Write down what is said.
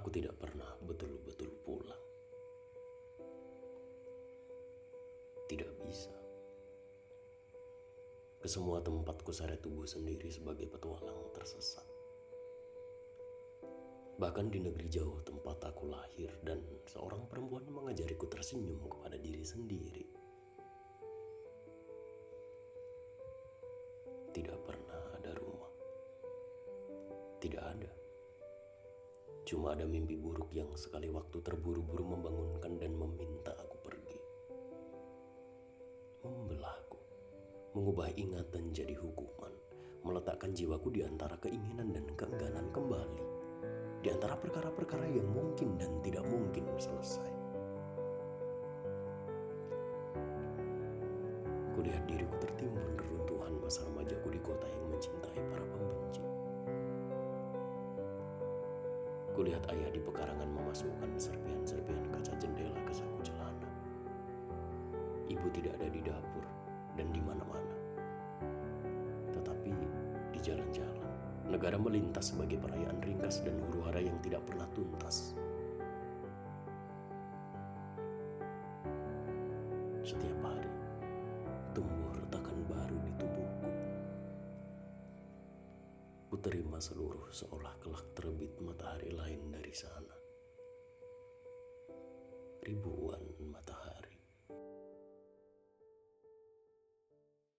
Aku tidak pernah betul-betul pulang. Tidak bisa. Ke semua tempat kuseret tubuh sendiri sebagai petualang tersesat. Bahkan di negeri jauh tempat aku lahir dan seorang perempuan mengajariku tersenyum kepada diri sendiri. Tidak pernah ada rumah. Tidak ada. Cuma ada mimpi buruk yang sekali waktu terburu-buru membangunkan dan meminta aku pergi. Membelahku, mengubah ingatan jadi hukuman, meletakkan jiwaku di antara keinginan dan keengganan kembali, di antara perkara-perkara yang mungkin dan tidak mungkin selesai. Kulihat diriku tertimbun reruntuhan masa remajaku di kota yang Kulihat ayah di pekarangan memasukkan serpian-serpian kaca jendela ke saku celana. Ibu tidak ada di dapur dan di mana-mana. Tetapi di jalan-jalan, negara melintas sebagai perayaan ringkas dan huru-hara yang tidak pernah tuntas. Setiap hari, tumbuh retakan Ku terima seluruh seolah kelak terbit matahari lain dari sana. Ribuan matahari.